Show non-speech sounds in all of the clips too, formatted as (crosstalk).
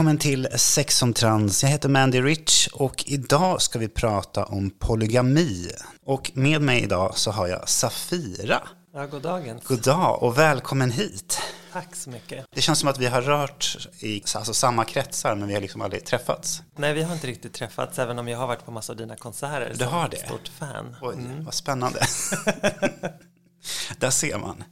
Välkommen till Sex som trans. Jag heter Mandy Rich och idag ska vi prata om polygami. Och med mig idag så har jag Safira. Ja, god dagen. God dag och välkommen hit. Tack så mycket. Det känns som att vi har rört i alltså, samma kretsar men vi har liksom aldrig träffats. Nej, vi har inte riktigt träffats även om jag har varit på massa av dina konserter. Du har det? Stort fan. Oj, mm. vad spännande. (laughs) Där ser man.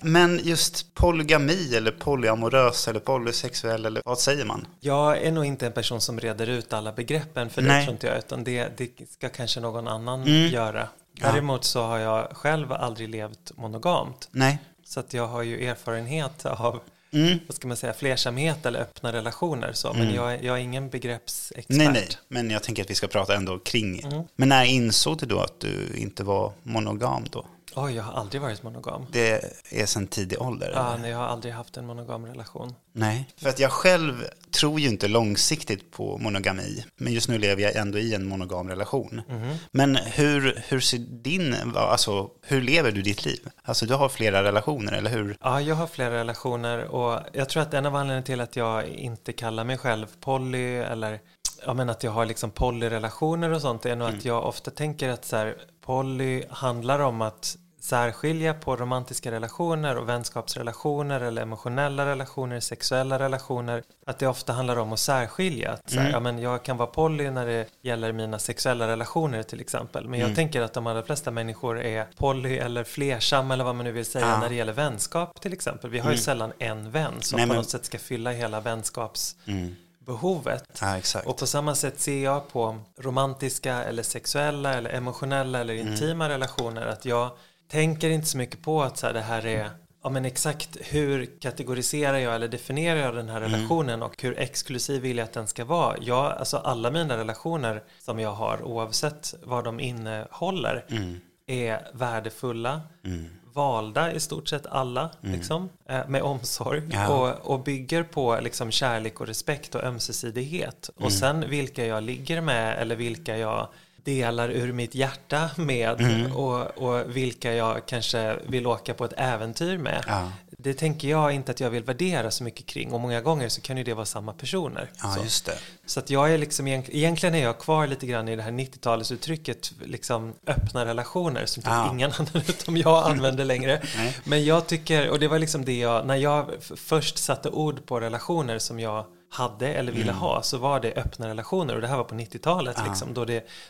Men just polygami eller polyamorös eller polysexuell eller vad säger man? Jag är nog inte en person som reder ut alla begreppen för det tror inte jag utan det, det ska kanske någon annan mm. göra. Däremot så har jag själv aldrig levt monogamt. Nej. Så att jag har ju erfarenhet av mm. vad ska man säga, flersamhet eller öppna relationer. Så. Men mm. jag, jag är ingen begreppsexpert. Nej, nej, men jag tänker att vi ska prata ändå kring. Mm. Men när insåg du då att du inte var monogam då? Oj, jag har aldrig varit monogam. Det är sedan tidig ålder? Ja, nej, jag har aldrig haft en monogam relation. Nej, för att jag själv tror ju inte långsiktigt på monogami. Men just nu lever jag ändå i en monogam relation. Mm. Men hur, hur ser din, alltså hur lever du ditt liv? Alltså du har flera relationer, eller hur? Ja, jag har flera relationer och jag tror att en av anledningarna till att jag inte kallar mig själv poly eller ja, men att jag har liksom polyrelationer och sånt är nog mm. att jag ofta tänker att så här, poly handlar om att särskilja på romantiska relationer och vänskapsrelationer eller emotionella relationer, sexuella relationer. Att det ofta handlar om att särskilja. Att så här, mm. ja, men jag kan vara poly när det gäller mina sexuella relationer till exempel. Men jag mm. tänker att de allra flesta människor är poly eller flersam eller vad man nu vill säga ja. när det gäller vänskap till exempel. Vi har ju mm. sällan en vän som Nej, på något sätt ska fylla hela vänskaps mm behovet. Ja, och på samma sätt ser jag på romantiska eller sexuella eller emotionella eller mm. intima mm. relationer att jag tänker inte så mycket på att så här, det här är Ja men exakt hur kategoriserar jag eller definierar jag den här mm. relationen och hur exklusiv vill jag att den ska vara? Jag, alltså alla mina relationer som jag har oavsett vad de innehåller mm. är värdefulla. Mm valda i stort sett alla, mm. liksom, eh, med omsorg ja. och, och bygger på liksom, kärlek och respekt och ömsesidighet. Mm. Och sen vilka jag ligger med eller vilka jag delar ur mitt hjärta med mm. och, och vilka jag kanske vill åka på ett äventyr med. Ja. Det tänker jag inte att jag vill värdera så mycket kring och många gånger så kan ju det vara samma personer. Ja, så. just det. så att jag är liksom, egentligen är jag kvar lite grann i det här 90-talsuttrycket liksom öppna relationer som typ ja. ingen (laughs) annan utom jag använder längre. (laughs) Men jag tycker, och det var liksom det jag, när jag först satte ord på relationer som jag hade eller ville mm. ha så var det öppna relationer och det här var på 90-talet ja. liksom, då,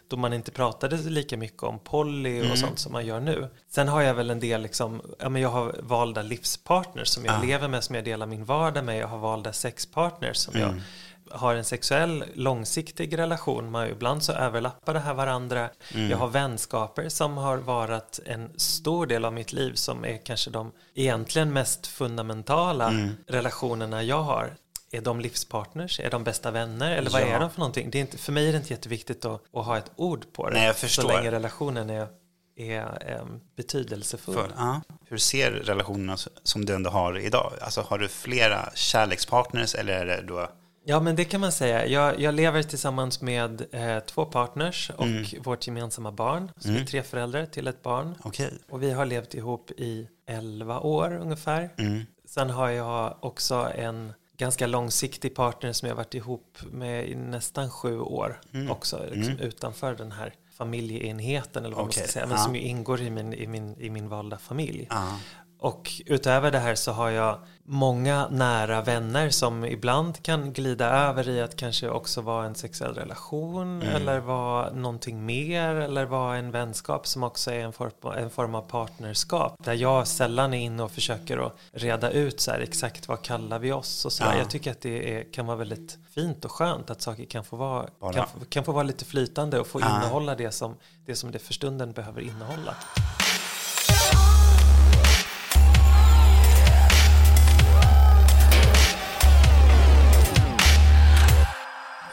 då man inte pratade lika mycket om poly och mm. sånt som man gör nu. Sen har jag väl en del, liksom, ja, men jag har valda livspartners som jag ja. lever med, som jag delar min vardag med. Jag har valda sexpartners som mm. jag har en sexuell långsiktig relation. Man, ibland så överlappar det här varandra. Mm. Jag har vänskaper som har varit en stor del av mitt liv som är kanske de egentligen mest fundamentala mm. relationerna jag har är de livspartners? Är de bästa vänner? Eller vad ja. är de för någonting? Det är inte, för mig är det inte jätteviktigt att, att ha ett ord på det. Nej, jag förstår. Så länge relationen är, är um, betydelsefull. För, ja. Hur ser relationerna som du ändå har idag? Alltså har du flera kärlekspartners eller är det då Ja, men det kan man säga. Jag, jag lever tillsammans med eh, två partners och mm. vårt gemensamma barn. Så mm. vi är tre föräldrar till ett barn. Okay. Och vi har levt ihop i elva år ungefär. Mm. Sen har jag också en ganska långsiktig partner som jag varit ihop med i nästan sju år mm. också, liksom mm. utanför den här familjeenheten eller vad okay. man ska säga, men ja. som ju ingår i min, i min, i min valda familj. Ja. Och utöver det här så har jag många nära vänner som ibland kan glida över i att kanske också vara en sexuell relation mm. eller vara någonting mer eller vara en vänskap som också är en form, en form av partnerskap där jag sällan är inne och försöker att reda ut så här, exakt vad kallar vi oss och så ja. Jag tycker att det är, kan vara väldigt fint och skönt att saker kan få vara, kan, kan, få vara lite flytande och få ja. innehålla det som, det som det för stunden behöver innehålla.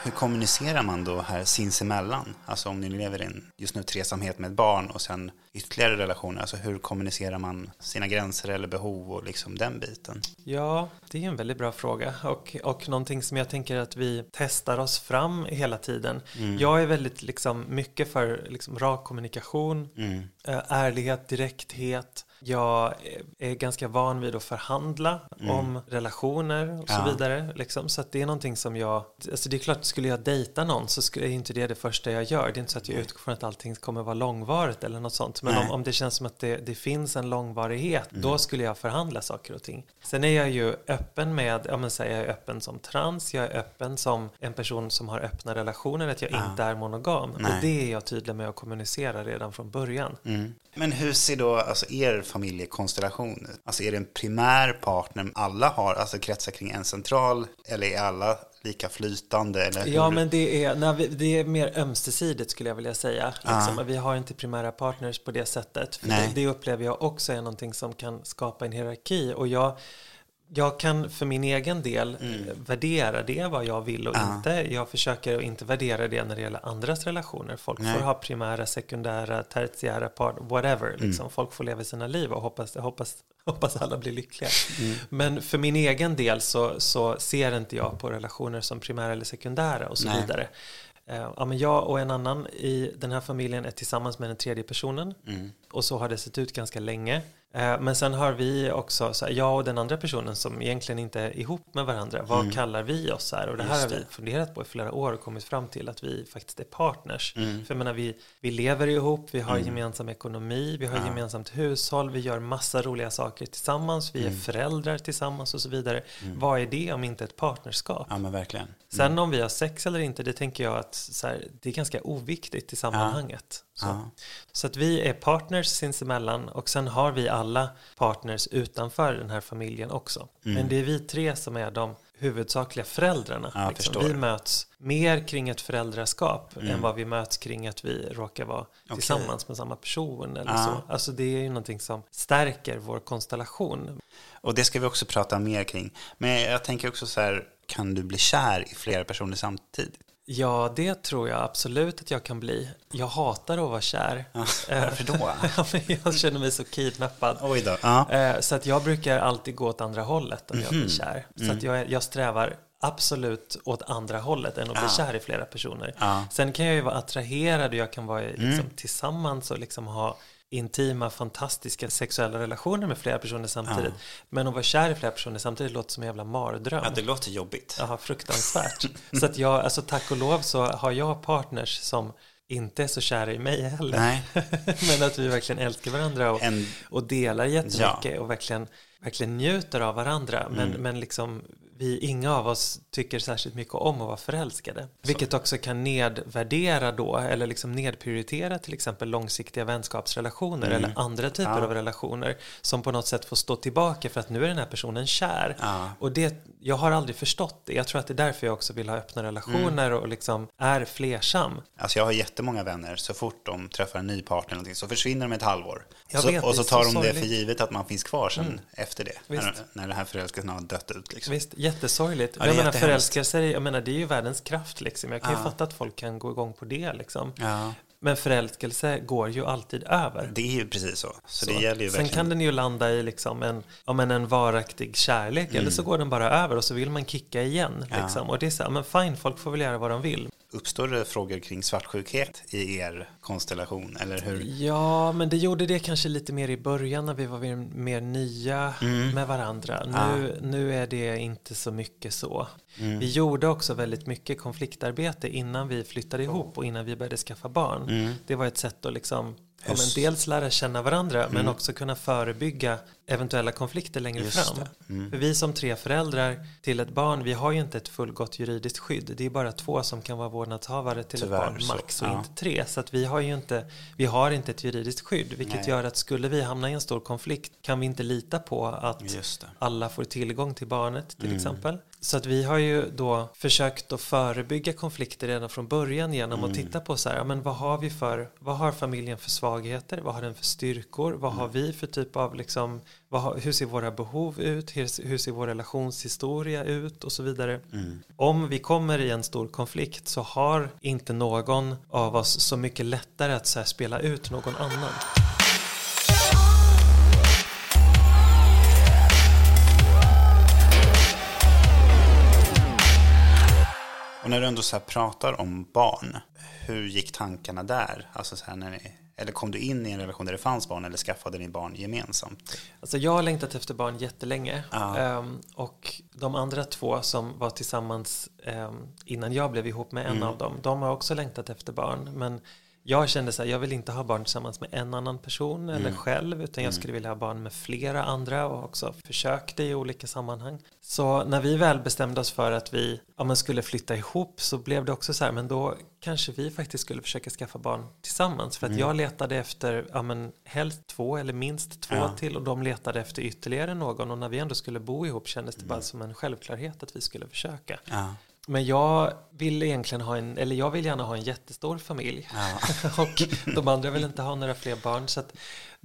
Hur kommunicerar man då här sinsemellan? Alltså om ni lever i en just nu tresamhet med ett barn och sen ytterligare relationer, alltså hur kommunicerar man sina gränser eller behov och liksom den biten? Ja, det är en väldigt bra fråga och, och någonting som jag tänker att vi testar oss fram hela tiden. Mm. Jag är väldigt liksom mycket för liksom rak kommunikation, mm. ärlighet, direkthet, Jag är ganska van vid att förhandla mm. om relationer och så ja. vidare. Liksom. Så det är någonting som jag, alltså det är klart, skulle jag dejta någon så är inte det det första jag gör. Det är inte så att jag utgår från att allting kommer vara långvarigt eller något sånt. Men om, om, det känns som att det, det finns en långvarighet, mm. då skulle jag förhandla saker och ting. Sen är jag ju öppen med, ja men säger jag är öppen som trans, jag är öppen som en person som har öppna relationer, att jag ja. inte är monogam. Nej. Och det är jag tydlig med att kommunicera redan från början. Mm. Men hur ser då alltså, er familjekonstellation Alltså är det en primär partner alla har, alltså kretsar kring en central, eller är alla lika flytande? Eller ja, men det är, nej, det är mer ömsesidigt skulle jag vilja säga. Liksom. Ah. Vi har inte primära partners på det sättet. Det, det, upplever jag också är någonting som kan skapa en hierarki. Och jag jag kan för min egen del mm. värdera det vad jag vill och ja. inte. Jag försöker inte värdera det när det gäller andras relationer. Folk Nej. får ha primära, sekundära, tertiära, part, whatever. Mm. Liksom. Folk får leva sina liv och hoppas, hoppas, (laughs) hoppas alla blir lyckliga. Mm. Men för min egen del så, så ser inte jag på relationer som primära eller sekundära och så Nej. vidare. Eh, ja, men jag och en annan i den här familjen är tillsammans med den tredje personen. Mm. Och så har det sett ut ganska länge. Eh, men sen har vi också, så här, jag och den andra personen som egentligen inte är ihop med varandra, vad mm. kallar vi oss här? Och det här har vi funderat på i flera år och kommit fram till att vi faktiskt är partners. Mm. För jag menar, vi, vi lever ihop, vi har mm. gemensam ekonomi, vi har ja. gemensamt hushåll, vi gör massa roliga saker tillsammans, vi är mm. föräldrar tillsammans och så vidare. Mm. Vad är det om inte ett partnerskap? Ja, men verkligen. Sen mm. om vi har sex eller inte, det tänker jag att här, det är ganska oviktigt i sammanhanget. Ja. Så. Ja. så att vi är partners sinsemellan och sen har vi alla partners utanför den här familjen också. Mm. Men det är vi tre som är de huvudsakliga föräldrarna. Ja, liksom. Vi möts mer kring ett föräldraskap mm. än vad vi möts kring att vi råkar vara okay. tillsammans med samma person. Eller ja. så. Alltså det är ju någonting som stärker vår konstellation. Och det ska vi också prata mer kring. Men jag tänker också så här, kan du bli kär i flera personer samtidigt? Ja, det tror jag absolut att jag kan bli. Jag hatar att vara kär. Ja, (laughs) varför då? (laughs) jag känner mig så kidnappad. Oj då. Ja. Eh, så att jag brukar alltid gå åt andra hållet om mm -hmm. jag blir mhm. kär. Så mm. att jag, jag strävar absolut åt andra hållet än att bli kär i flera personer. Ja. Sen kan jag ju vara attraherad och jag kan vara liksom, mm. tillsammans och liksom ha intima, fantastiska sexuella relationer med flera personer samtidigt. Ja. Men att vara kär i flera personer samtidigt låter som en jävla mardröm. Ja, det låter jobbigt. Ja, fruktansvärt. (laughs) så att jag, alltså tack och lov så har jag partners som inte är så kära i mig heller. Nej. (laughs) Men att vi verkligen älskar varandra och, en... och delar jättemycket ja. och verkligen, verkligen njuter av varandra. Men, mm. men liksom vi, inga av oss tycker särskilt mycket om att vara förälskade. Så. Vilket också kan nedvärdera då, eller liksom nedprioritera till exempel långsiktiga vänskapsrelationer mm. eller andra typer ja. av relationer som på något sätt får stå tillbaka för att nu är den här personen kär. Ja. Och det, jag har aldrig förstått det. Jag tror att det är därför jag också vill ha öppna relationer mm. och liksom är flersam. Alltså jag har jättemånga vänner, så fort de träffar en ny partner eller så försvinner de ett halvår. Så, vet, och så tar så de sorgligt. det för givet att man finns kvar sen mm. efter det. När, när det här förälskelsen har dött ut. Liksom. Visst, jättesorgligt. Ja, jag menar förälskelse, jag menar det är ju världens kraft liksom. Jag kan ja. ju fatta att folk kan gå igång på det liksom. Ja. Men förälskelse går ju alltid över. Det är ju precis så. så, så. Det gäller ju Sen kan den ju landa i liksom en, om en, en varaktig kärlek mm. eller så går den bara över och så vill man kicka igen. Liksom. Och det är så, men fine, folk får väl göra vad de vill. Uppstår det frågor kring svartsjukhet i er konstellation, eller hur? Ja, men det gjorde det kanske lite mer i början när vi var mer nya mm. med varandra. Nu, ah. nu är det inte så mycket så. Mm. Vi gjorde också väldigt mycket konfliktarbete innan vi flyttade ihop och innan vi började skaffa barn. Mm. Det var ett sätt att liksom Ja, men dels lära känna varandra mm. men också kunna förebygga eventuella konflikter längre Just fram. Mm. För vi som tre föräldrar till ett barn, vi har ju inte ett fullgott juridiskt skydd. Det är bara två som kan vara vårdnadshavare till Tyvärr, ett barn max och ja. inte tre. Så att vi har ju inte, vi har inte ett juridiskt skydd. Vilket Nej. gör att skulle vi hamna i en stor konflikt kan vi inte lita på att alla får tillgång till barnet till mm. exempel. Så att vi har ju då försökt att förebygga konflikter redan från början genom mm. att titta på så här, ja, men vad har vi för, vad har familjen för svagheter, vad har den för styrkor, vad mm. har vi för typ av liksom, har, hur ser våra behov ut, hur, hur, ser vår relationshistoria ut och så vidare. Mm. Om vi kommer i en stor konflikt så har inte någon av oss så mycket lättare att så spela ut någon annan. Och när du ändå så pratar om barn, hur gick tankarna där? Alltså så här när ni Eller kom du in i en relation där det fanns barn eller skaffade ni barn gemensamt? Alltså jag har längtat efter barn jättelänge. Ja. Um, och de andra två som var tillsammans um, innan jag blev ihop med en mm. av dem, de har också längtat efter barn. Men jag kände så här, jag vill inte ha barn tillsammans med en annan person eller mm. själv, utan jag mm. skulle vilja ha barn med flera andra och också försökte i olika sammanhang. Så när vi väl bestämde oss för att vi ja, men skulle flytta ihop så blev det också så här, men då kanske vi faktiskt skulle försöka skaffa barn tillsammans. För att mm. jag letade efter ja, men helst två eller minst två ja. till och de letade efter ytterligare någon och när vi ändå skulle bo ihop kändes det bara mm. som en självklarhet att vi skulle försöka. Ja. Men jag vill egentligen ha en, eller jag vill gärna ha en jättestor familj. Ja. (laughs) och de andra vill inte ha några fler barn. Så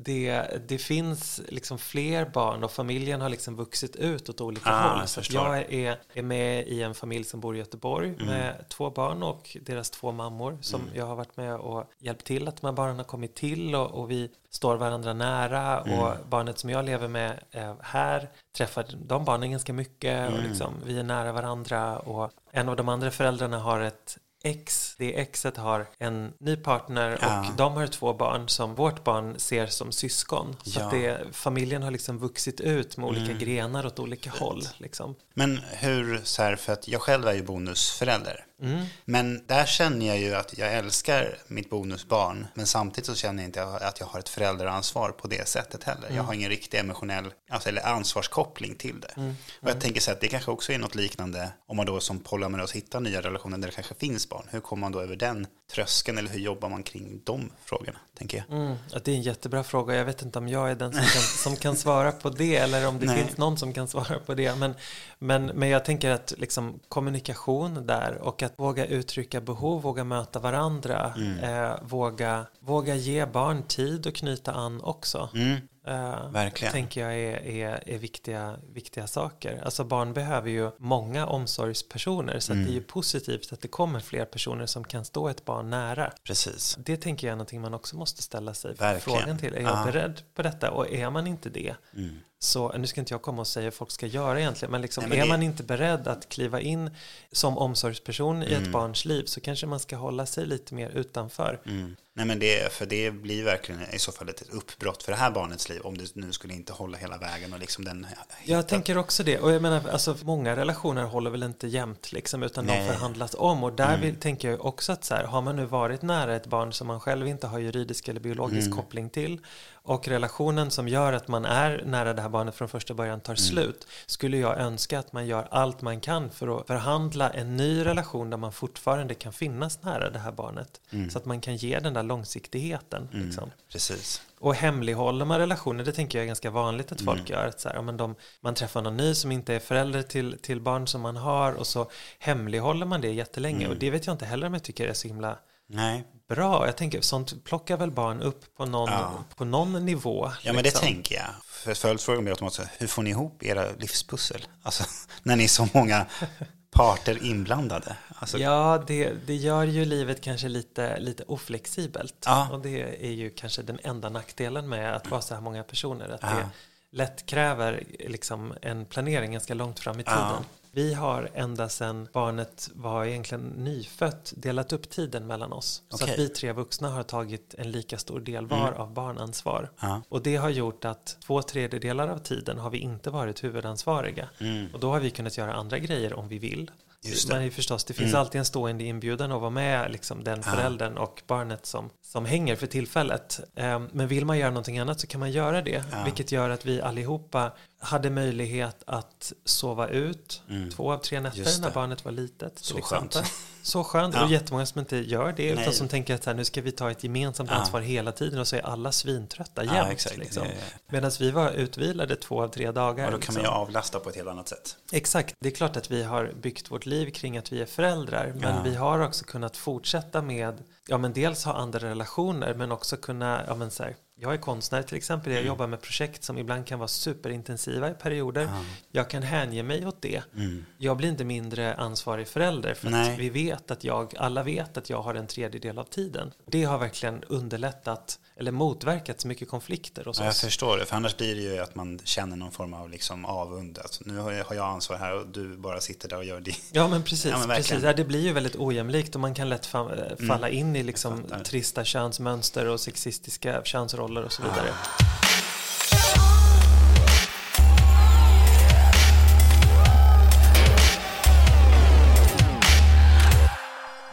det, det finns liksom fler barn och familjen har liksom vuxit ut åt olika ah, håll. Så jag, är, är med i en familj som bor i Göteborg mm. med två barn och deras två mammor som mm. jag har varit med och hjälpt till att de här barnen har kommit till och, och vi står varandra nära mm. och barnet som jag lever med här träffar de barnen ganska mycket och mm. liksom, vi är nära varandra och en av de andra föräldrarna har ett ex, det exet har en ny partner ja. och de har två barn som vårt barn ser som syskon. Så ja. det, familjen har liksom vuxit ut med olika mm. grenar åt olika håll. Liksom. Men hur, så här, för att jag själv är ju bonusförälder. Mm. Men där känner jag ju att jag älskar mitt bonusbarn, men samtidigt så känner jag inte att jag har ett föräldraansvar på det sättet heller. Mm. Jag har ingen riktig emotionell, alltså, eller ansvarskoppling till det. Mm. Och jag tänker så att det kanske också är något liknande om man då som polyamorös hittar nya relationer där det kanske finns barn. Hur kommer man då över den tröskeln eller hur jobbar man kring de frågorna, tänker jag? Mm, det är en jättebra fråga. Jag vet inte om jag är den som kan, som kan svara på det eller om det (laughs) Nej. finns någon som kan svara på det. Men, men, men jag tänker att liksom, kommunikation där och att våga uttrycka behov, våga möta varandra, mm. eh, våga, våga ge barn tid och knyta an också. Mm. Uh, Verkligen. tänker jag är, är, är, viktiga, viktiga saker. Alltså barn behöver ju många omsorgspersoner så mm. det är ju mm. positivt att det kommer fler personer som kan stå ett barn nära. Precis. Det tänker jag är någonting man också måste ställa sig Verkligen. frågan till. Är jag ja. beredd på detta? Och är man inte det mm. Så, nu ska inte jag komma och säga vad folk ska göra egentligen, men, liksom, Nej, men är det... man inte beredd att kliva in som omsorgsperson mm. i ett mm. barns liv så kanske man ska hålla sig lite mer utanför. Mm. Nej men det, för det blir verkligen i så fall ett uppbrott för det här barnets liv om det nu skulle inte hålla hela vägen och liksom den Jag tänker också det och jag menar alltså många relationer håller väl inte jämnt liksom utan Nej. de förhandlas om och där mm. vill, tänker jag också att så här, har man nu varit nära ett barn som man själv inte har juridisk eller biologisk mm. koppling till och relationen som gör att man är nära det här barnet från första början tar mm. slut skulle jag önska att man gör allt man kan för att förhandla en ny relation där man fortfarande kan finnas nära det här barnet mm. så att man kan ge den där långsiktigheten. Mm. Liksom. Precis. Och hemlighåller man relationer, det tänker jag är ganska vanligt att folk mm. gör. Att så här, men de, man träffar någon ny som inte är förälder till, till barn som man har och så hemlighåller man det jättelänge. Och det vet jag inte heller om jag tycker är så himla Nej. bra. Jag tänker, sånt plockar väl barn upp på någon, ja. på någon nivå. Ja, liksom. men det liksom. tänker jag. För följdfrågan blir automatiskt, hur får ni ihop era livspussel? Alltså, (laughs) när ni är så många (laughs) parter inblandade. Alltså... Ja, det, det gör ju livet kanske lite, lite oflexibelt. Ja. Och det är ju kanske den enda nackdelen med att vara så här många personer. Att ja. det lätt kräver liksom en planering ganska långt fram i tiden. Vi har ända sedan barnet var egentligen nyfött delat upp tiden mellan oss. Okay. Så att vi tre vuxna har tagit en lika stor del var mm. av barnansvar. Ja. Och det har gjort att två tredjedelar av tiden har vi inte varit huvudansvariga. Mm. Och då har vi kunnat göra andra grejer om vi vill. Just det. Men förstås, det finns mm. alltid en stående inbjudan att vara med liksom, den föräldern ja. och barnet som, som hänger för tillfället. Um, men vill man göra någonting annat så kan man göra det. Ja. Vilket gör att vi allihopa hade möjlighet att sova ut mm. två av tre nätter när barnet var litet. Så exempel. skönt. Så skönt. (laughs) Ja. Och jättemånga som inte gör det. Nej. Utan som tänker att här, nu ska vi ta ett gemensamt ja. ansvar hela tiden och så är alla svintrötta jämt. Ja, liksom. Medan vi var utvilade två av tre dagar. Och då kan liksom. man ju avlasta på ett helt annat sätt. Exakt. Det är klart att vi har byggt vårt liv kring att vi är föräldrar. Men vi har också kunnat fortsätta med, ja men dels ha andra relationer men också kunna, ja men så här, jag är konstnär till exempel. Jag mm. jobbar med projekt som ibland kan vara superintensiva i perioder. Mm. Jag kan hänge mig åt det. Mm. Jag blir inte mindre ansvarig förälder för att vi vet att jag, alla vet att jag har en tredjedel av tiden. Det har verkligen underlättat eller motverkat så mycket konflikter hos ja, Jag förstår det, för annars blir det ju att man känner någon form av liksom avund. Alltså, nu har jag ansvar här och du bara sitter där och gör det. Ja, men precis. Ja, men precis. Ja, det blir ju väldigt ojämlikt och man kan lätt mm. falla in i, i liksom trista könsmönster och sexistiska könsroller och så vidare. Ah.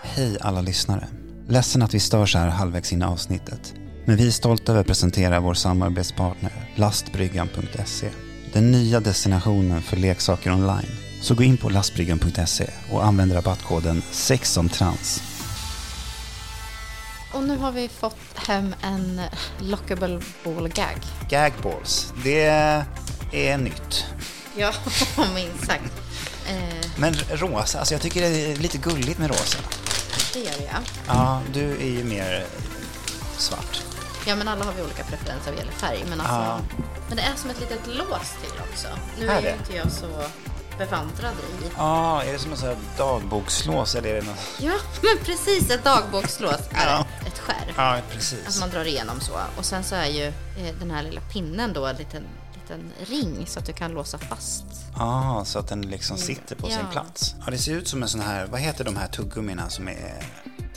Hej alla lyssnare. Ledsen att vi stör så här halvvägs in i avsnittet. Men vi är stolta över att presentera vår samarbetspartner lastbryggan.se. Den nya destinationen för leksaker online. Så gå in på lastbryggan.se och använd rabattkoden SEXOMTRANS. Och nu har vi fått hem en lockable ball gag. Gagballs, det är nytt. Ja, (laughs) minst sagt. Eh. Men rosa, alltså jag tycker det är lite gulligt med rosa. Det gör jag. Ja, du är ju mer svart. Ja, men alla har vi olika preferenser vad gäller färg. Men, alltså, ja. men det är som ett litet lås till också. Nu är, är ju inte jag så bevandrad i. Ja, är det som en dagbokslås eller är det något? Ja, men precis ett dagbokslås är ja. ett skär. Ja, precis. Att man drar igenom så. Och sen så är ju eh, den här lilla pinnen då en liten, liten ring så att du kan låsa fast. Ja, så att den liksom sitter på ja. sin plats. Ja, det ser ut som en sån här, vad heter de här tuggummina som är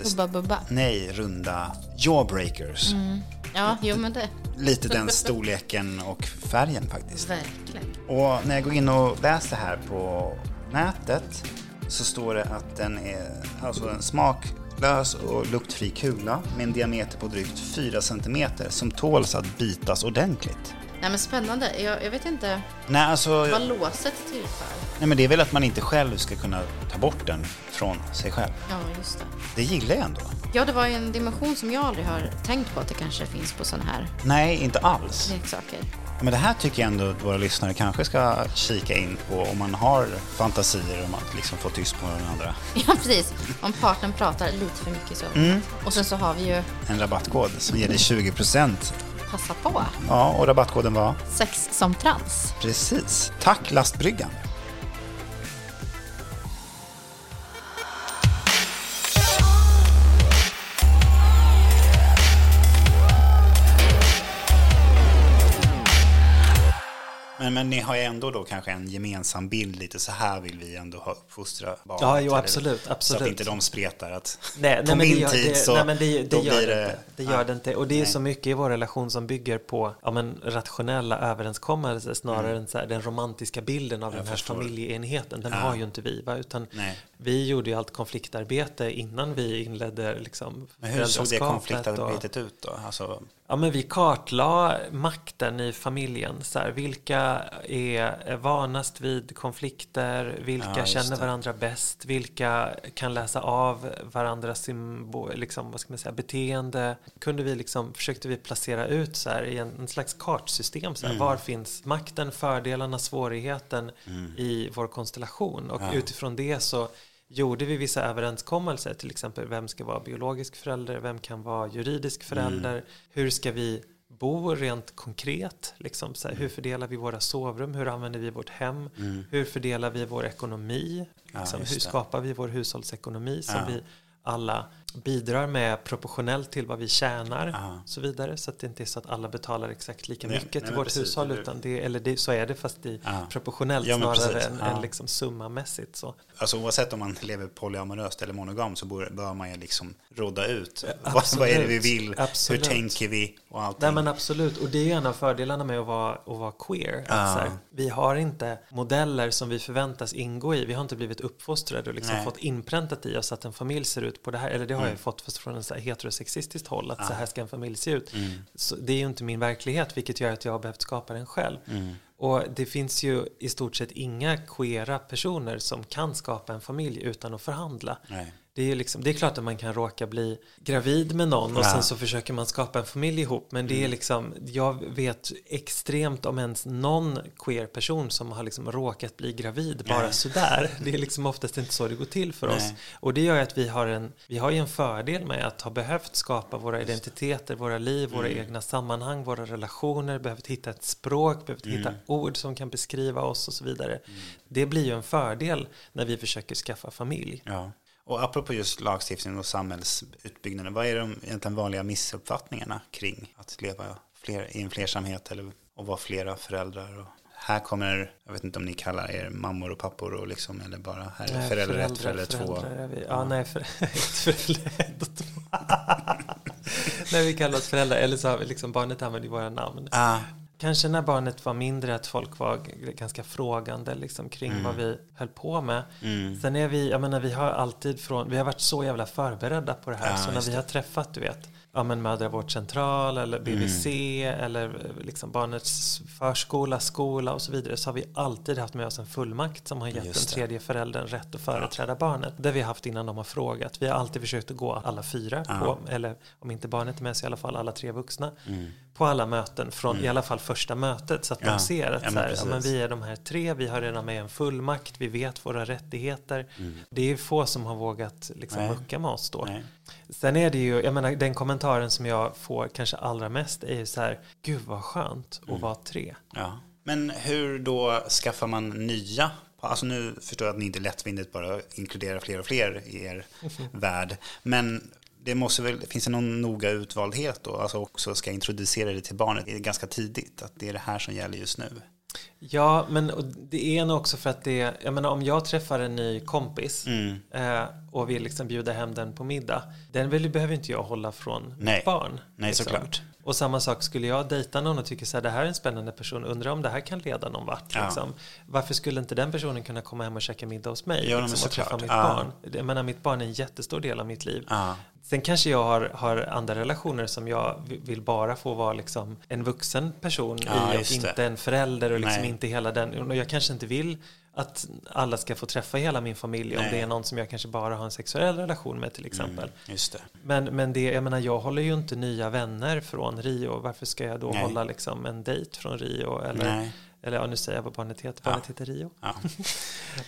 Bubba Bubba? Nej, runda jawbreakers. Mm. Ja, jo men det. Lite den storleken och färgen faktiskt. Verkligen. Och när jag går in och läser här på nätet så står det att den är alltså en smaklös och luktfri kula med en diameter på drygt 4 cm som tåls att bitas ordentligt. Nej men spännande. Jag, jag vet inte Nej, alltså, vad låset tillför. Nej men det är väl att man inte själv ska kunna ta bort den från sig själv. Ja, just det. Det gillar jag ändå. Ja, det var ju en dimension som jag aldrig har tänkt på att det kanske finns på sådana här Nej, inte alls. leksaker. Men det här tycker jag ändå att våra lyssnare kanske ska kika in på om man har fantasier om att liksom få tyst på den andra. (laughs) Ja, precis. Om partnern pratar lite för mycket så. Mm. Och sen så har vi ju... En rabattkod som ger dig 20 procent passa på. Ja, och rabattkoden var? Sex som trans. Precis. Tack Lastbryggan. Men, men ni har ju ändå då kanske en gemensam bild lite så här vill vi ändå ha uppfostra barn. Ja, jo, absolut, absolut. Så att inte de spretar att nej, på nej, min tid det, så nej, men det, det gör blir det, inte. det gör det inte. Och det är nej. så mycket i vår relation som bygger på ja, men, rationella överenskommelser snarare mm. än så här, den romantiska bilden av Jag den här förstår. familjeenheten. Den ja. har ju inte vi, va? utan nej. vi gjorde ju allt konfliktarbete innan vi inledde liksom, Men hur såg det konfliktarbetet och, ut då? Alltså... Ja, men vi kartlade makten i familjen. Så här, vilka är vanast vid konflikter? Vilka ja, känner varandra bäst? Vilka kan läsa av varandras symbol, liksom, vad ska man säga, beteende? Kunde vi liksom, försökte vi placera ut så här, i en, en slags kartsystem. Så här, mm. Var finns makten, fördelarna, svårigheten mm. i vår konstellation? Och ja. utifrån det så gjorde vi vissa överenskommelser, till exempel vem ska vara biologisk förälder, vem kan vara juridisk förälder, mm. hur ska vi bo rent konkret, liksom, så här, hur fördelar vi våra sovrum, hur använder vi vårt hem, mm. hur fördelar vi vår ekonomi, liksom, ja, hur skapar vi vår hushållsekonomi som vi alla bidrar med proportionellt till vad vi tjänar Aha. och så vidare. Så att det inte är så att alla betalar exakt lika nej, mycket nej, till vårt precis, hushåll. Utan det, eller det, så är det fast i Aha. proportionellt ja, snarare än, än liksom summamässigt. Så. Alltså oavsett om man lever polyamoröst eller monogam så bör, bör man ju liksom råda ut. Vad, vad, är det vi vill? Absolut. Hur tänker vi? Och allting. Nej men absolut. Och det är en av fördelarna med att vara, att vara queer. Att här, vi har inte modeller som vi förväntas ingå i. Vi har inte blivit uppfostrade och liksom fått inpräntat i oss att en familj ser ut på det här. Eller det har mm. jag fått fast från en så här heterosexistiskt håll. Att så här ska en familj se ut. Mm. Så det är ju inte min verklighet vilket gör att jag har behövt skapa den själv. Mm. Och det finns ju i stort sett inga queera personer som kan skapa en familj utan att förhandla. Nej det är, liksom, det är klart att man kan råka bli gravid med någon och ja. sen så försöker man skapa en familj ihop. Men det är mm. liksom, jag vet extremt om ens någon queer person som har liksom råkat bli gravid bara Nej. sådär. Det är liksom oftast inte så det går till för Nej. oss. Och det gör ju att vi har, en, vi har en fördel med att ha behövt skapa våra identiteter, våra liv, våra mm. egna sammanhang, våra relationer, behövt hitta ett språk, behövt mm. hitta ord som kan beskriva oss och så vidare. Mm. Det blir ju en fördel när vi försöker skaffa familj. Ja. Och apropå just lagstiftning och samhällsutbyggnaden, vad är de egentligen vanliga missuppfattningarna kring att leva fler, i en flersamhet eller att vara flera föräldrar? Och här kommer, jag vet inte om ni kallar er mammor och pappor och liksom, eller bara här är Nej, förälder ett, föräldrar, förälder två. föräldrar. Ja, nej, för, (laughs) ett förälder två. (laughs) Nej, vi kallar oss föräldrar, eller så har vi liksom, barnet använder våra namn. Ah, Kanske när barnet var mindre att folk var ganska frågande liksom, kring vad vi höll på med. mm, Sen är vi, jag menar vi har alltid från, vi har varit så jävla förberedda på det här. Ja, så när vi har träffat, du vet, ja men mödravårdscentral eller BVC Mm. eller eh, liksom barnets förskola, skola och så vidare. Så har vi alltid haft med oss en fullmakt som har gett den tredje föräldern rätt att företräda barnet. Det vi har haft innan de har frågat. Vi har alltid försökt att gå alla fyra Ja. på, eller om inte barnet är med så i alla fall alla tre vuxna. mm, På alla möten, från i alla fall första mötet. Så att Ja. de ser att Ja, men så här, ja, precis. men vi är de här tre, vi har redan med en fullmakt, vi vet våra rättigheter. Det är få som har vågat liksom Mm. Mucka med oss då. nej. Sen är det ju, jag menar den kommentaren som jag får kanske allra mest är ju så här, gud vad skönt Mm. att vara tre. Ja. Men hur då skaffar man nya? Alltså nu förstår jag att ni inte lättvindigt bara inkluderar fler och fler i er (laughs) värld. Men det måste väl, finns det någon noga utvaldhet då? Alltså också ska introducera det till barnet ganska tidigt. Att det är det här som gäller just nu. Ja, men det är nog också för att det, jag menar om jag träffar en ny kompis Mm. eh, och vill liksom bjuda hem den på middag, den vill, behöver inte jag hålla från Nej. barn. Nej, liksom. såklart. Och samma sak, skulle jag dejta någon och tycker så här, det här är en spännande person, undrar om det här kan leda någon vart. Ja. Liksom. Varför skulle inte den personen kunna komma hem och käka middag hos mig Ja, liksom, och träffa mitt Ja. barn? Jag menar, mitt barn är en jättestor del av mitt liv. Sen kanske jag har, har andra relationer som jag vi- vill bara få vara liksom en vuxen person Ja, i och just det. inte en förälder och liksom inte hela den. Och jag kanske inte vill att alla ska få träffa hela min familj om Nej. det är någon som jag kanske bara har en sexuell relation med till exempel. Mm, det. Men, men det, jag menar, jag håller ju inte nya vänner från Rio. Varför ska jag då Nej. hålla liksom en dejt från Rio? Eller, Nej. Eller ja, nu säger jag vad barnet heter. Ja. Barnet heter Rio. Ja. (laughs)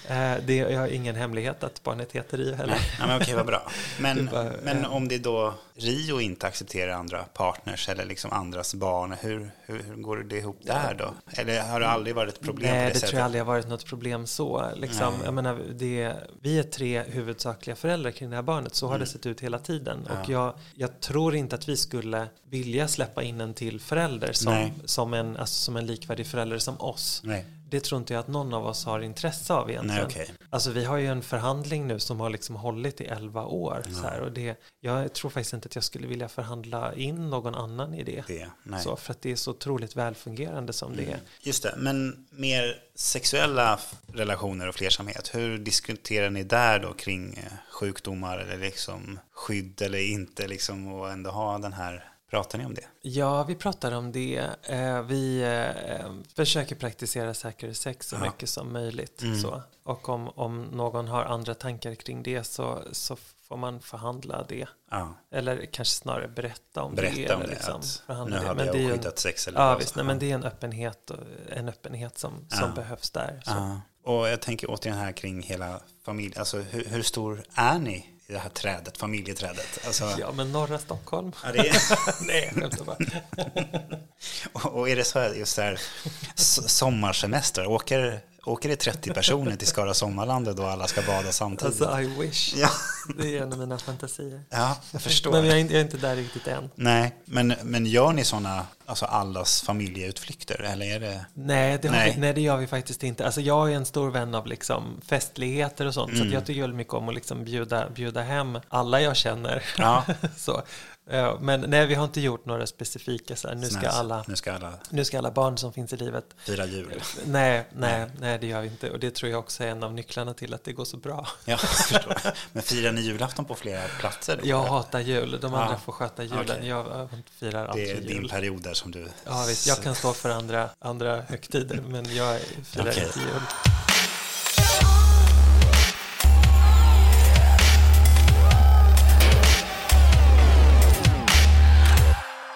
Eh, det, jag har ingen hemlighet att barnet heter Rio heller. Nej, ja, men okej, vad bra. (laughs) Men, Det bara, men eh, om det då Rio inte accepterar andra partners eller liksom andras barn, hur, hur, går det ihop där då? Eller har det aldrig varit ett problem Nej, på det, det, sättet? tror jag aldrig har varit något problem så. Liksom, Nej. jag menar, det, vi är tre huvudsakliga föräldrar kring det här barnet. Så har det sett ut hela tiden. Och Mm. Ja. jag, jag tror inte att vi skulle vilja släppa in en till förälder som, Nej. som, en, alltså, som en likvärdig förälder som oss. Nej, Det tror inte jag att någon av oss har intresse av egentligen. Nej okej. Alltså vi har ju en förhandling nu som har liksom hållit i 11 år. Så här, och det, jag tror faktiskt inte att jag skulle vilja förhandla in någon annan i det. Det. Så, för att det är så otroligt välfungerande som det är. Just det, men mer sexuella relationer och flersamhet, hur diskuterar ni där då kring eh, sjukdomar eller liksom skydd eller inte liksom och ändå ha den här, pratar ni om det? Ja, vi pratar om det. Eh, Vi eh, försöker praktisera säker sex så Ja. mycket som möjligt. Mm. Så. Och om, om någon har andra tankar kring det så, så får man förhandla det. Ja, Eller kanske snarare berätta om det. berätta om eller det, liksom förhandla nu det. hade Men jag det är ju en- oskyddat sex eller Ja, visst. Nej, men det är en öppenhet, och- en öppenhet som, som Ja. behövs där. Och jag tänker återigen här kring hela familjen, alltså hur, hur stor är ni i det här trädet, familjeträdet? Alltså, Ja, men norra Stockholm. ja, det är, (laughs) Nej, jag bara. (laughs) och, och är det så här, just där s- sommarsemester, åker, åker det 30 personer till Skara Sommarlandet och alla ska bada samtidigt? Alltså, I wish. Ja, Det är en av mina fantasier. ja, jag förstår. Men jag är, inte, jag är inte där riktigt än. Nej, men, men gör ni sådana, alltså allas familjeutflykter, eller är det? Nej det, Nej. Vi, nej, det gör vi faktiskt inte. Alltså, jag är en stor vän av liksom, festligheter och sånt. Så Mm. att jag tycker väldigt mycket om att liksom bjuda, bjuda hem alla jag känner. Ja. (laughs) så. Eh, Men nej, vi har inte gjort några specifika så här, nu ska, alla, Nu ska alla nu ska alla barn som finns i livet. fira jul. Nej, nej, nej, det gör vi inte. Och det tror jag också är en av nycklarna till att det går så bra. Ja, förstår. Men firar ni julafton på flera platser? Då? Jag hatar jul, de andra Ja. får sköta julen. Okej. Jag eh, firar Det är din jul. period där som du... Ja, visst, jag kan stå för andra, andra högtider, men jag firar Okej. inte jul.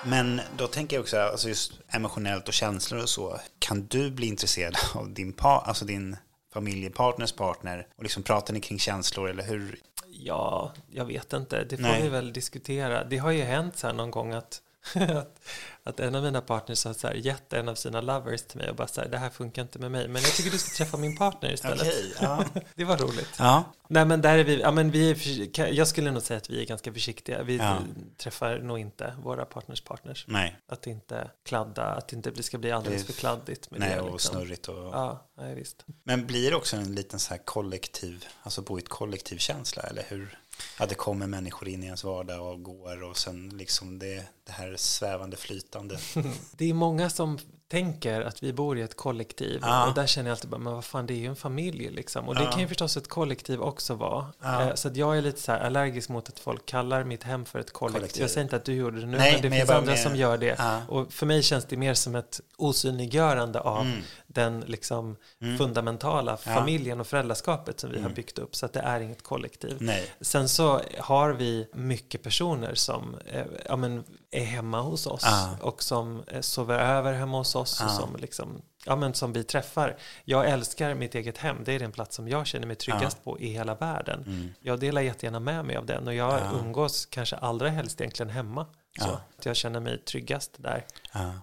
Men då tänker jag också, alltså just emotionellt och känslor och så. Kan du bli intresserad (laughs) av din, pa, alltså din familjepartners partner? Och liksom pratar ni kring känslor eller hur? Ja, jag vet inte. Det får Nej. vi väl diskutera. Det har ju hänt så här någon gång att (laughs) att, att en av mina partners har så här gett en av sina lovers till mig och bara så här, det här funkar inte med mig, men jag tycker du ska träffa min partner istället. Okej, ja. (laughs) det var roligt. Ja, Nej men där är vi, ja men vi är, jag skulle nog säga att vi är ganska försiktiga. Vi Ja. träffar nog inte våra partners partners. nej. Att inte kladda, att inte det ska bli alldeles för kladdigt med Nej, det. och liksom. snurrigt och... Ja, nej, visst. Men blir det också en liten så här kollektiv, alltså bo i ett kollektiv känsla, eller hur? Att det kommer människor in i ens vardag och går och sen liksom det, det här svävande flytande. (laughs) Det är många som tänker att vi bor i ett kollektiv Ja. och där känner jag alltid bara, men vad fan det är ju en familj liksom. Och det Ja. kan ju förstås ett kollektiv också vara. Ja. Eh, Så att jag är lite så allergisk mot att folk kallar mitt hem för ett kollektiv. Kollektiv. Jag säger inte att du gjorde det nu, Nej, men det men finns andra menar- som gör det. Och för mig känns det mer som ett osynliggörande av Mm. den liksom fundamentala Ja. familjen och föräldraskapet som vi har byggt upp. Så att det är inget kollektiv. Nej. Sen så har vi mycket personer som eh, ja, men, är hemma hos oss Ja. och som eh, sover över hemma hos oss och Ja. som, liksom, ja, men, som vi träffar. Jag älskar mitt eget hem. Det är den plats som jag känner mig tryggast på i hela världen. Mm. Jag delar jättegärna med mig av den och jag Ja. umgås kanske allra helst egentligen hemma. Så att jag känner mig tryggast där.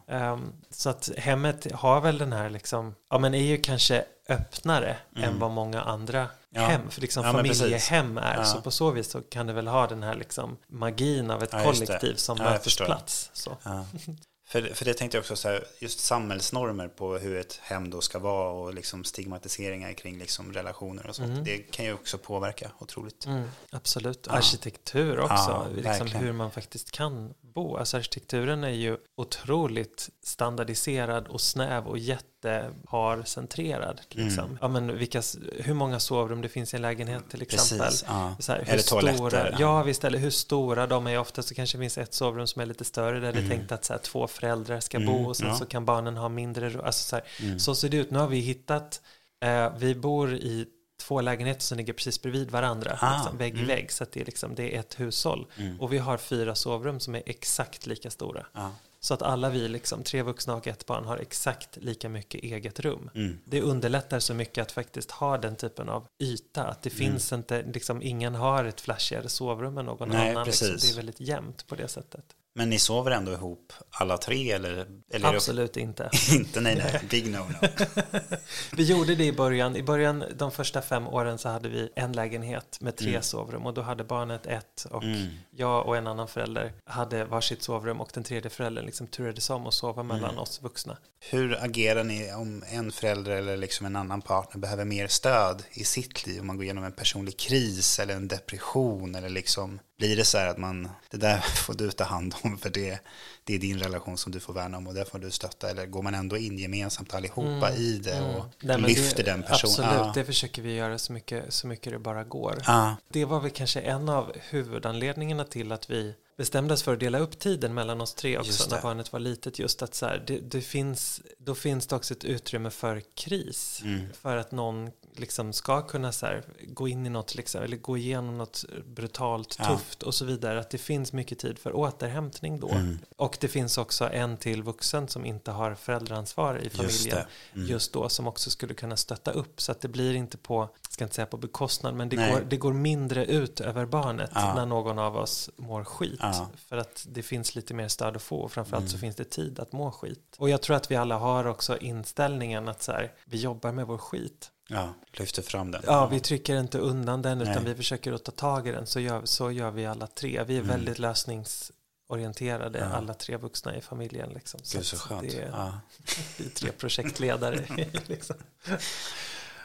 Ehm, så att hemmet har väl den här liksom, ja men är ju kanske öppnare än vad många andra Mm. Ja. hem, för liksom Ja, familjehem är. Ja. Så på så vis så kan det väl ha den här liksom magin av ett Ja, kollektiv som Ja, mötesplats. Så. Ja. För, för det tänkte jag också så här, just samhällsnormer på hur ett hem då ska vara och liksom stigmatiseringar kring liksom relationer och sånt. Det kan ju också påverka otroligt. Mm, absolut. Arkitektur också, Ja, liksom hur man faktiskt kan bo. Alltså arkitekturen är ju otroligt standardiserad och snäv och jätteparcentrerad. Liksom. Mm. Ja, men vilka, hur många sovrum det finns i en lägenhet till exempel. Precis, ja. Så här, hur Eller toaletter, Stora, ja. ja, visst. Eller hur stora de är. Ofta så kanske det finns ett sovrum som är lite större där det Mm. är tänkt att så här, två föräldrar ska bo och sen ja. så kan barnen ha mindre. Alltså, så, här, Mm. så ser det ut. Nu har vi hittat, eh, vi bor i två lägenheter som ligger precis bredvid varandra, Ah, liksom, vägg i mm. vägg. Så att det, är liksom, det är ett hushåll. Mm. Och vi har fyra sovrum som är exakt lika stora. Ja. Så att alla vi, liksom, tre vuxna och ett barn, har exakt lika mycket eget rum. Mm. Det underlättar så mycket att faktiskt ha den typen av yta. Att det Mm. finns inte, liksom, ingen har ett flashigare sovrum än någon Nej, annan. Liksom. Det är väldigt jämnt på det sättet. Men ni sover ändå ihop alla tre eller? eller det- Absolut inte. (laughs) inte, nej, nej, big no, no. (laughs) Vi gjorde det i början. I början, de första fem åren så hade vi en lägenhet med tre Mm. sovrum och då hade barnet ett och Mm. jag och en annan förälder hade varsitt sovrum och den tredje föräldern liksom turades om att sova mellan Mm. oss vuxna. Hur agerar ni om en förälder eller liksom en annan partner behöver mer stöd i sitt liv? Om man går igenom en personlig kris eller en depression eller liksom blir det så här att man, det där (laughs) får du ta hand om för det, det är din relation som du får värna om och där får du stötta eller går man ändå in gemensamt allihopa i det och Mm. Nej, lyfter det, den personen? Absolut, Ja. det försöker vi göra så mycket, så mycket det bara går. Ja. Det var väl kanske en av huvudanledningarna till att vi bestämde oss för att dela upp tiden mellan oss tre också när barnet var litet. Just att så här, det, det finns, då finns det också ett utrymme för kris. Mm. För att någon liksom ska kunna så här, gå in i något, liksom, eller gå igenom något brutalt, Ja. tufft och så vidare. Att det finns mycket tid för återhämtning då. Mm. Och det finns också en till vuxen som inte har föräldraansvar i familjen det. Mm. just då som också skulle kunna stötta upp så att det blir inte på, ska inte säga på bekostnad, men det, Nej. går, det går mindre ut över barnet Ja. när någon av oss mår skit. Ja. För att det finns lite mer stöd att få och framförallt Mm. så finns det tid att må skit. Och jag tror att vi alla har också inställningen att så här, vi jobbar med vår skit. Ja, lyfter fram den. Ja, vi trycker inte undan den utan Nej. vi försöker att ta tag i den. Så gör, så gör vi alla tre. Vi är Mm. väldigt lösningsorienterade, Ja. alla tre vuxna i familjen. Liksom. Gud så skönt. Det är Ja. (laughs) vi är tre projektledare. (laughs) liksom.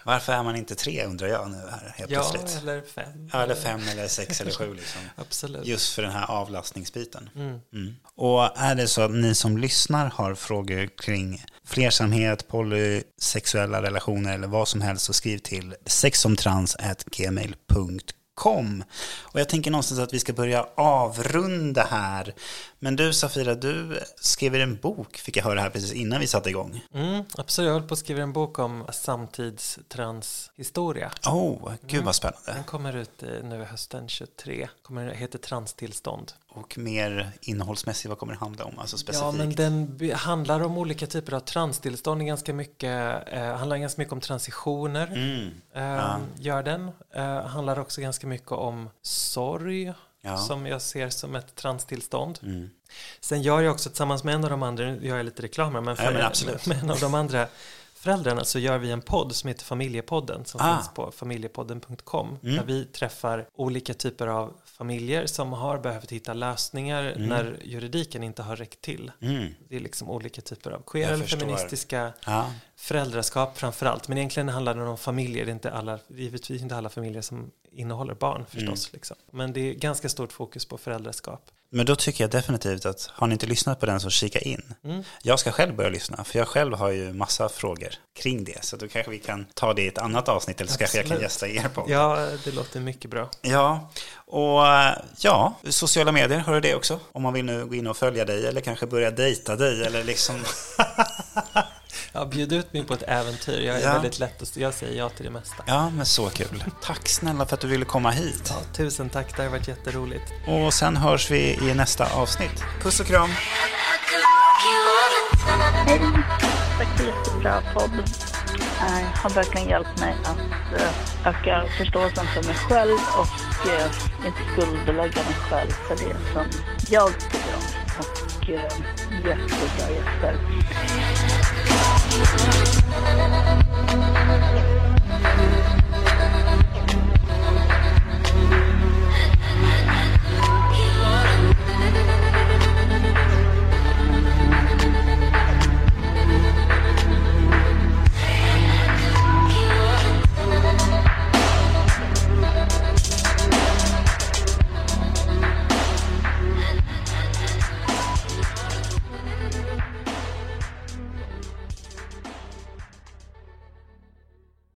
Varför är man inte tre undrar jag nu här helt Ja, plötsligt. eller fem. Ja, eller fem eller sex eller sju liksom. (laughs) Absolut. Just för den här avlastningsbiten. Mm. Mm. Och är det så att ni som lyssnar har frågor kring flersamhet, polysexuella relationer eller vad som helst så skriv till sexomtrans.gmail.com Och jag tänker någonstans att vi ska börja avrunda här. Men du Safira, du skrev en bok, fick jag höra här precis innan vi satte igång. Mm, absolut, jag håller på att skriva en bok om samtidstranshistoria. Oh, gud vad spännande. Den kommer ut eh, nu hösten 23. Kommer, heter Transtillstånd. Och mer innehållsmässigt, vad kommer det handla om? Alltså specifikt. Ja, men den handlar om olika typer av transtillstånd. Ganska mycket, eh, handlar ganska mycket om transitioner. Mm. Eh, Gör den. Eh, handlar också ganska mycket om sorg. Ja. som jag ser som ett transtillstånd. Mm. Sen gör jag också tillsammans med en av de andra, nu gör jag lite reklam men, för, ja, men (laughs) med en av de andra föräldrarna så gör vi en podd som heter Familjepodden som ah. finns på familjepodden.com mm. där vi träffar olika typer av familjer som har behövt hitta lösningar mm. när juridiken inte har räckt till. Mm. Det är liksom olika typer av queer eller feministiska ah. föräldraskap framför allt. Men egentligen handlar det om familjer, det är inte alla, givetvis inte alla familjer som innehåller barn förstås. Mm. Liksom. Men det är ganska stort fokus på föräldraskap. Men då tycker jag definitivt att har ni inte lyssnat på den så kika in. Mm. Jag ska själv börja lyssna för jag själv har ju massa frågor kring det. Så då kanske vi kan ta det i ett annat avsnitt eller så Absolut. kanske jag kan gästa er på. Ja, det låter mycket bra. Ja, och ja, sociala medier, har du det också? Om man vill nu gå in och följa dig eller kanske börja dejta dig eller liksom (laughs) (laughs) Ja, bjud ut mig på ett äventyr. Jag är ja. väldigt lätt att jag säger ja till det mesta. Ja, men så kul. Tack snälla för att du ville komma hit. Ja, tusen tack, det har varit jätteroligt. Och sen hörs vi i nästa avsnitt. Puss och kram. Hej, tack för jättebra podd. Det har verkligen hjälpt mig att eh, öka förståelsen för mig själv och eh, inte skuldbelägga mig själv för det som jag tycker om. Och eh, jättebra gäster. Thank you.